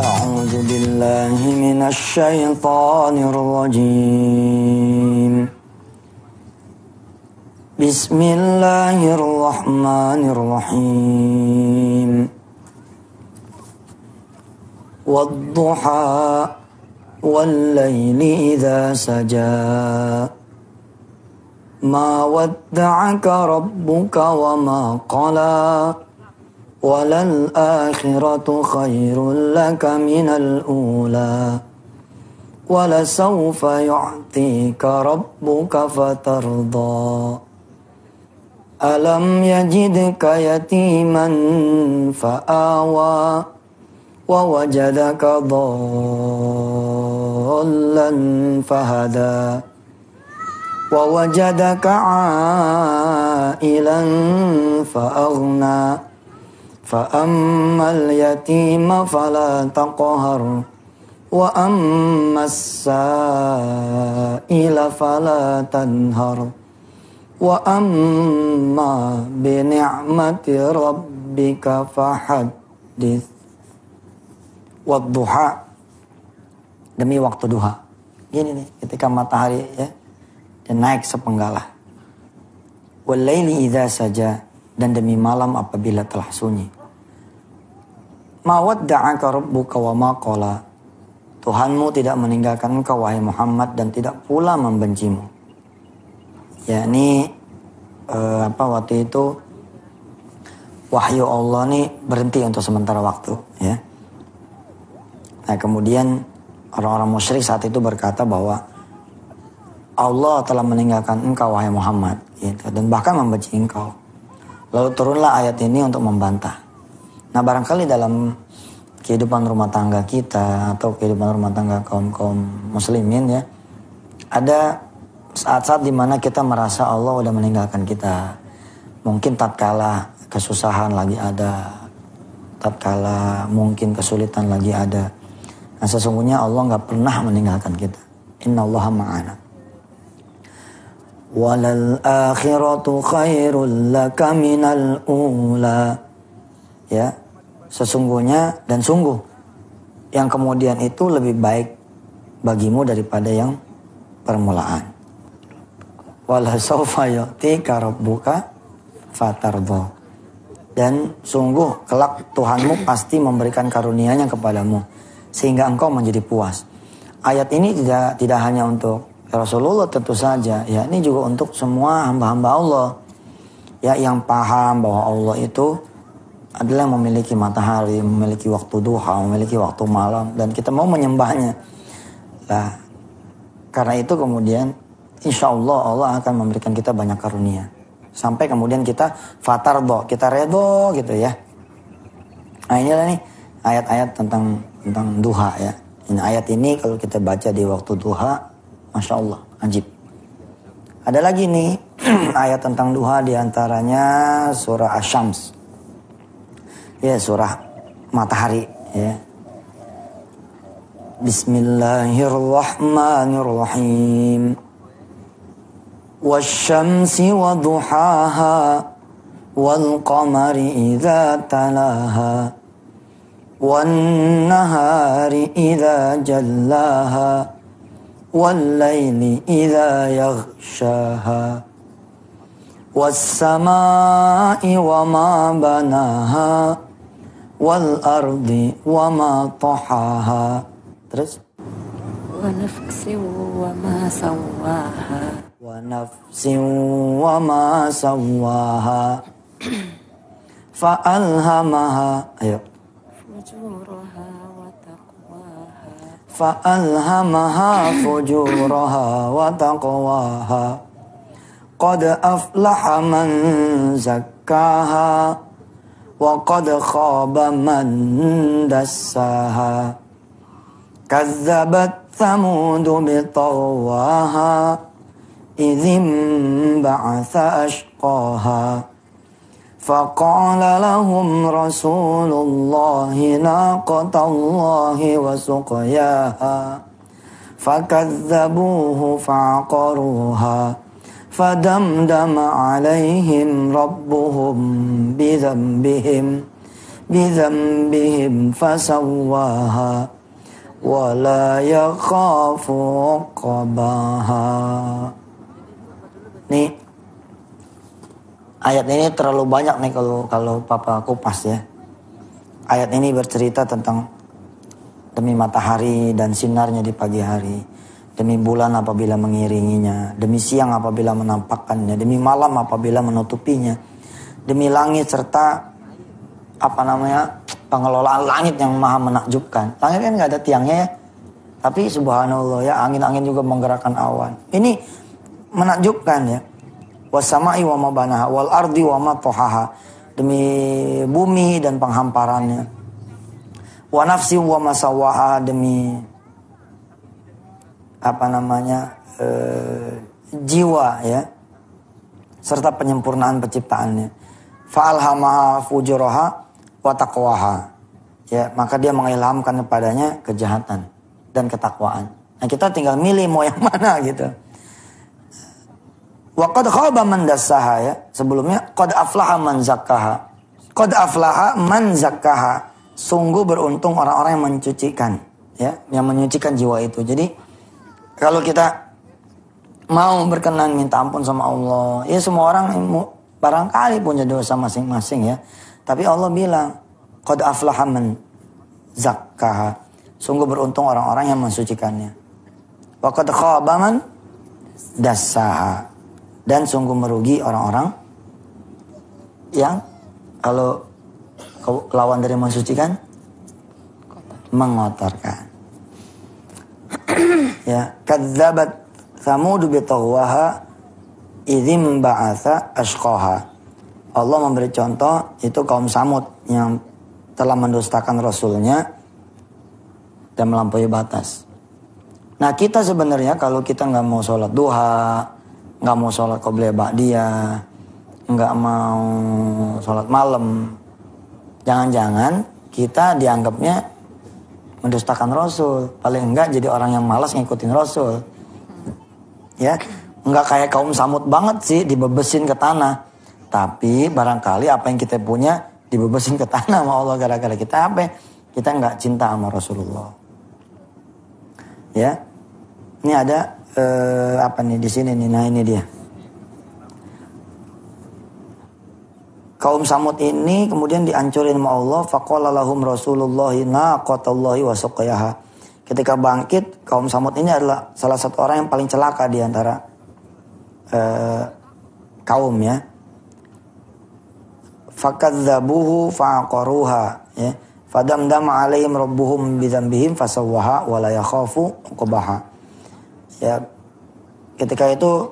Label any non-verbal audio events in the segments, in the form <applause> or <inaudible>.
أعوذ بالله من الشيطان الرجيم. بسم الله الرحمن الرحيم. والضحى والليل إذا سجى. ما ودعك ربك وما قلى. وللآخرة خير لك من الأولى. ولسوف يعطيك ربك فترضى. ألم يجدك يتيما فآوى ووجدك ضالا فهدى. ووجدك عائلا فأغنى. فأما اليتيم فلا تقهر وأما السائل فلا تنهر وأما بنعمة ربك فحدث Wadduha demi waktu duha. Gini nih, ketika matahari ya dan naik sepenggalah. Walaili idza saja dan demi malam apabila telah sunyi. Mawadda'aka rabbuka wa ma qala. Tuhanmu tidak meninggalkan engkau wahai Muhammad dan tidak pula membencimu. Ya ini eh, apa waktu itu wahyu Allah nih berhenti untuk sementara waktu ya. Nah kemudian orang-orang musyrik saat itu berkata bahwa Allah telah meninggalkan engkau wahai Muhammad gitu, dan bahkan membenci engkau. Lalu turunlah ayat ini untuk membantah. Nah barangkali dalam kehidupan rumah tangga kita atau kehidupan rumah tangga kaum kaum muslimin ya ada saat-saat di mana kita merasa Allah udah meninggalkan kita. Mungkin tatkala kesusahan lagi ada, tatkala mungkin kesulitan lagi ada. Nah sesungguhnya Allah nggak pernah meninggalkan kita. Inna Allah ma'ana. Walal akhiratu khairul laka minal ula. Ya, sesungguhnya dan sungguh yang kemudian itu lebih baik bagimu daripada yang permulaan. Dan sungguh kelak Tuhanmu pasti memberikan karunia-Nya kepadamu sehingga engkau menjadi puas. Ayat ini tidak tidak hanya untuk Rasulullah tentu saja, ya ini juga untuk semua hamba-hamba Allah ya yang paham bahwa Allah itu adalah memiliki matahari, memiliki waktu duha, memiliki waktu malam dan kita mau menyembahnya. Nah, karena itu kemudian insya Allah Allah akan memberikan kita banyak karunia. Sampai kemudian kita fatar do, kita redo gitu ya. Nah inilah nih ayat-ayat tentang tentang duha ya. Ini ayat ini kalau kita baca di waktu duha, masya Allah, ajib. Ada lagi nih <clears throat> ayat tentang duha di antaranya surah Asyams. Ya surah matahari ya. Bismillahirrahmanirrahim. Wasyamsi wa duhaha wal qamari idza talaha والنهار إذا جلاها والليل إذا يغشاها والسماء wal ardi wa ma tahaha. Terus wa nafsi wa ma sawaha. Wa nafsi wa ma sawaha. <clears throat> fa alhamaha Ayo. Fujuraha wa taqwaha. fa alhamaha fujuraha wa taqwaha. Qad aflaha man zakkaha. وقد خاب من دساها. كذبت ثمود بطغواها إذ انبعث أشقاها. فقال لهم رسول الله ناقة الله وسقياها. فكذبوه فعقروها. فدمدم عليهم ربهم بذنبهم بذنبهم فسواها ولا يخاف عقباها Nih ayat ini terlalu banyak nih kalau kalau papa kupas ya. Ayat ini bercerita tentang demi matahari dan sinarnya di pagi hari, demi bulan apabila mengiringinya, demi siang apabila menampakkannya, demi malam apabila menutupinya, demi langit serta apa namanya pengelolaan langit yang maha menakjubkan. Langit kan nggak ada tiangnya ya, tapi subhanallah ya angin-angin juga menggerakkan awan. Ini menakjubkan ya. Wasama'i wa ma banaha wal ardi wa ma. Demi bumi dan penghamparannya. Wa nafsi wa masawaha demi apa namanya e, jiwa ya serta penyempurnaan penciptaannya. Fa'alhamaha fujuraha wa taqwaha. Ya, maka dia mengilhamkan kepadanya kejahatan dan ketakwaan. Nah, kita tinggal milih mau yang <laughs> mana gitu. Wa qad khaba man ya. Sebelumnya qad aflaha man zakkaha. Qad aflaha man. Sungguh beruntung orang-orang yang mencucikan ya, yang menyucikan jiwa itu. Jadi kalau kita mau berkenan minta ampun sama Allah, ya semua orang barangkali punya dosa masing-masing ya. Tapi Allah bilang, qad aflaha man zakkaha. Sungguh beruntung orang-orang yang mensucikannya. Wa qad khaba man dassaha dan sungguh merugi orang-orang yang kalau lawan dari mensucikan mengotorkan. Ya, kadzabat Samud bi tawwaha idzim ba'atha ashqaha. Allah memberi contoh itu kaum Samud yang telah mendustakan rasulnya dan melampaui batas. Nah kita sebenarnya kalau kita nggak mau sholat duha, nggak mau sholat qobliyah ba'diyah, nggak mau sholat malam, jangan-jangan kita dianggapnya mendustakan Rasul. Paling enggak jadi orang yang malas ngikutin Rasul. Ya, nggak kayak kaum samut banget sih dibebesin ke tanah. Tapi barangkali apa yang kita punya dibebesin ke tanah sama Allah gara-gara kita apa? Kita nggak cinta sama Rasulullah. Ya, ini ada eh, apa nih di sini nih nah ini dia kaum Samud ini kemudian dihancurin sama Allah faqala lahum Rasulullah naqatallahi wa suqiyaha. Ketika bangkit kaum Samud ini adalah salah satu orang yang paling celaka di antara eh, kaum ya. Fakadzabuhu faqaruha ya. Fadamdama alaihim rabbuhum bidzambihim fasawwaha wa la yakhafu ya ketika itu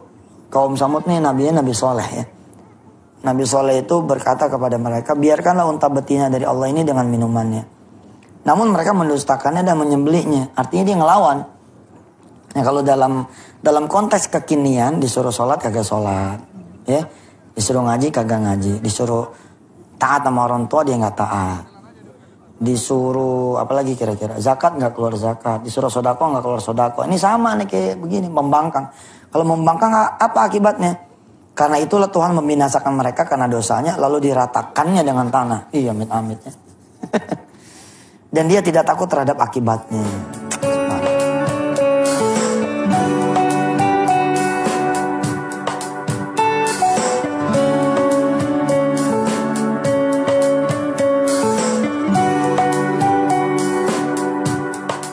kaum Samud nih nabinya Nabi Soleh ya. Nabi Soleh itu berkata kepada mereka, biarkanlah unta betina dari Allah ini dengan minumannya. Namun mereka mendustakannya dan menyembelihnya. Artinya dia ngelawan. Nah kalau dalam dalam konteks kekinian disuruh sholat kagak sholat, ya disuruh ngaji kagak ngaji, disuruh taat sama orang tua dia nggak taat, disuruh apalagi kira-kira zakat nggak keluar zakat. Disuruh sodako nggak keluar sodako. Ini sama nih kayak begini membangkang. Kalau membangkang apa akibatnya karena itulah Tuhan membinasakan mereka karena dosanya lalu diratakannya dengan tanah. Iya amin amitnya. <laughs> Dan dia tidak takut terhadap akibatnya.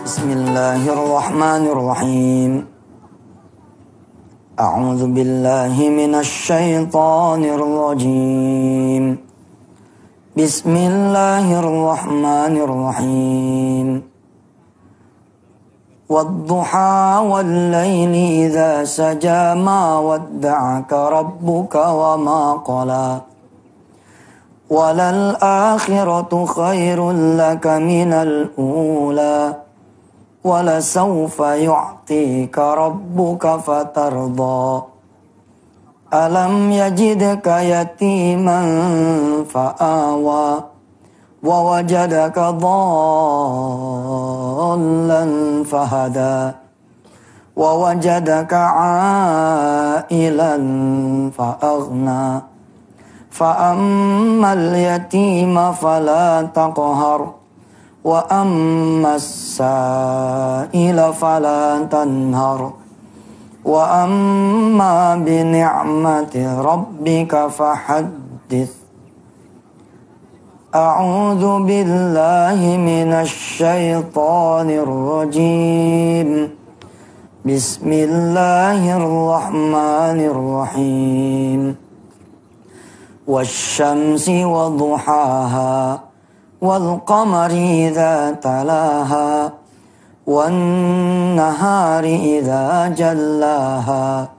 Bismillahirrahmanirrahim. أعوذ بالله من الشيطان الرجيم. بسم الله الرحمن الرحيم. والضحى والليل إذا سجى ما ودعك ربك وما قلى. وللآخرة خير لك من الأولى. ولسوف يعطيك ربك فترضى. ألم يجدك يتيما فآوى. ووجدك ضالا فهدى. ووجدك عائلا فأغنى. فأما اليتيم فلا تقهر. وأما السائل فلا تنهر. وأما بنعمة ربك فحدث. أعوذ بالله من الشيطان الرجيم. بسم الله الرحمن الرحيم. والشمس وضحاها. والقمر إذا تلاها والنهار إذا جلاها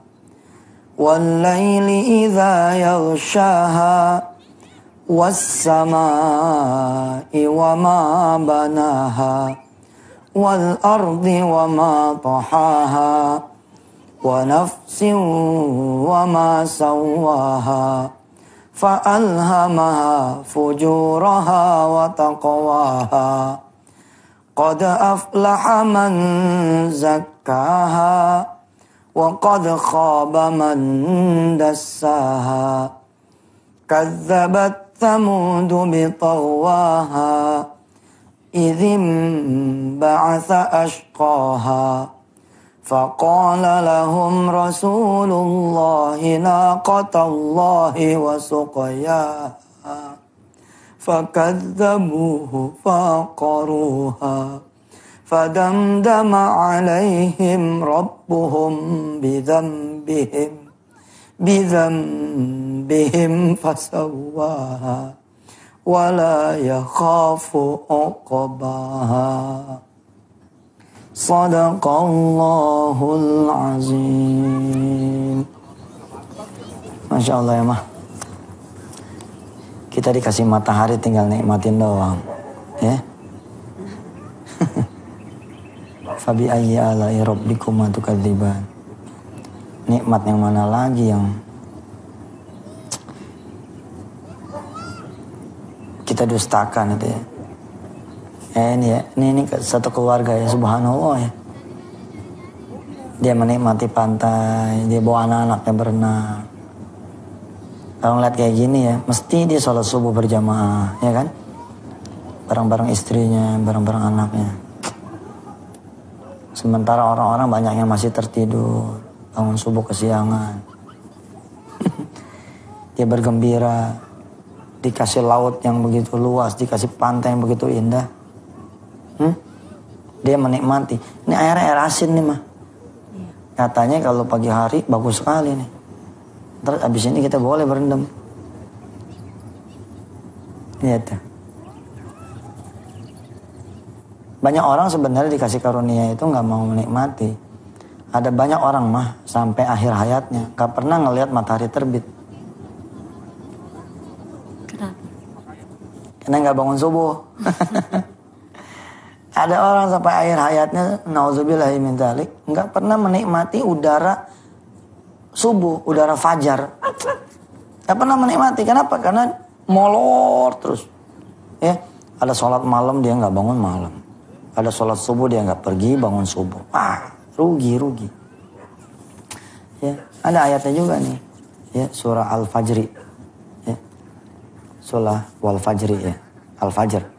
والليل إذا يغشاها والسماء وما بناها والأرض وما طحاها ونفس وما سواها. فألهمها فجورها وتقواها. قد أفلح من زكاها وقد خاب من دساها. كذبت ثمود بطغواها إذ انبعث أشقاها. فقال لهم رسول الله ناقة الله وسقياها. فكذبوه فعقروها. فدمدم عليهم ربهم بذنبهم بذنبهم فسواها. ولا يخاف عقباها. Sadaqallahul azim. Masya Allah ya mah. Kita dikasih matahari tinggal nikmatin doang Ya. <laughs> Fabi ayyi alai rabbikum Nikmat yang mana lagi yang kita dustakan itu ya eh, ini ya. Ini, ini satu keluarga ya subhanallah ya. Dia menikmati pantai dia bawa anak-anaknya berenang. Kalau ngeliat kayak gini ya mesti dia sholat subuh berjamaah ya kan? Bareng-bareng istrinya bareng-bareng anaknya. Sementara orang-orang banyak yang masih tertidur bangun subuh kesiangan. <laughs> Dia bergembira dikasih laut yang begitu luas dikasih pantai yang begitu indah Hmm? Dia menikmati. Ini airnya air asin nih mah. Katanya kalau pagi hari bagus sekali nih. Terus abis ini kita boleh berendam. Lihat ya. Banyak orang sebenarnya dikasih karunia itu nggak mau menikmati. Ada banyak orang mah sampai akhir hayatnya nggak pernah ngelihat matahari terbit. Kenapa? Karena nggak bangun subuh. <laughs> Ada orang sampai akhir hayatnya, nauzubillah min dzalik, nggak pernah menikmati udara subuh, udara fajar. Nggak pernah menikmati. Kenapa? Karena molor terus. Ya, ada sholat malam dia nggak bangun malam. Ada sholat subuh dia nggak pergi bangun subuh. Ah, rugi rugi. Ya, ada ayatnya juga nih. Ya, surah Al-Fajri. Ya. Surah Wal Fajri ya. Al-Fajr.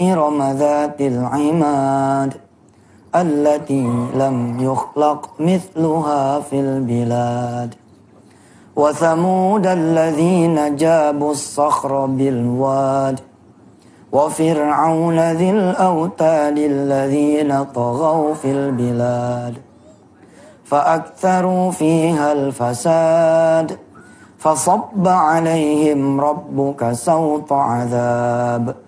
إرم ذات العماد التي لم يخلق مثلها في البلاد. وثمود الذين جابوا الصخر بالواد. وفرعون ذي الأوتاد الذين طغوا في البلاد. فأكثروا فيها الفساد. فصب عليهم ربك سوط عذاب.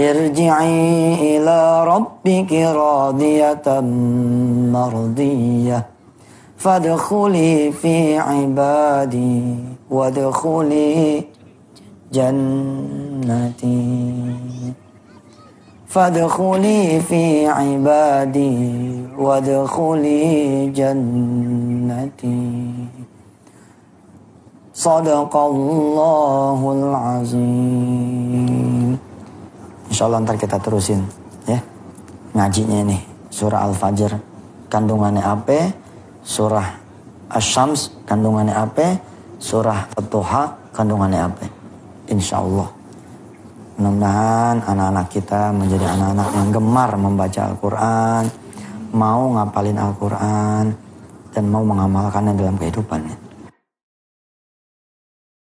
ارجعي إلى ربك راضية مرضية. فادخلي في عبادي وادخلي جنتي. فادخلي في عبادي وادخلي جنتي. Sadaqallahul azim. Insyaallah ntar kita terusin ya. Ngajinya ini surah Al-Fajr kandungannya apa? Surah Asy-Syams kandungannya apa? Surah At-Tuha kandungannya apa? Insyaallah. Mudah-mudahan anak-anak kita menjadi anak-anak yang gemar membaca Al-Quran, mau ngapalin Al-Quran, dan mau mengamalkannya dalam kehidupannya.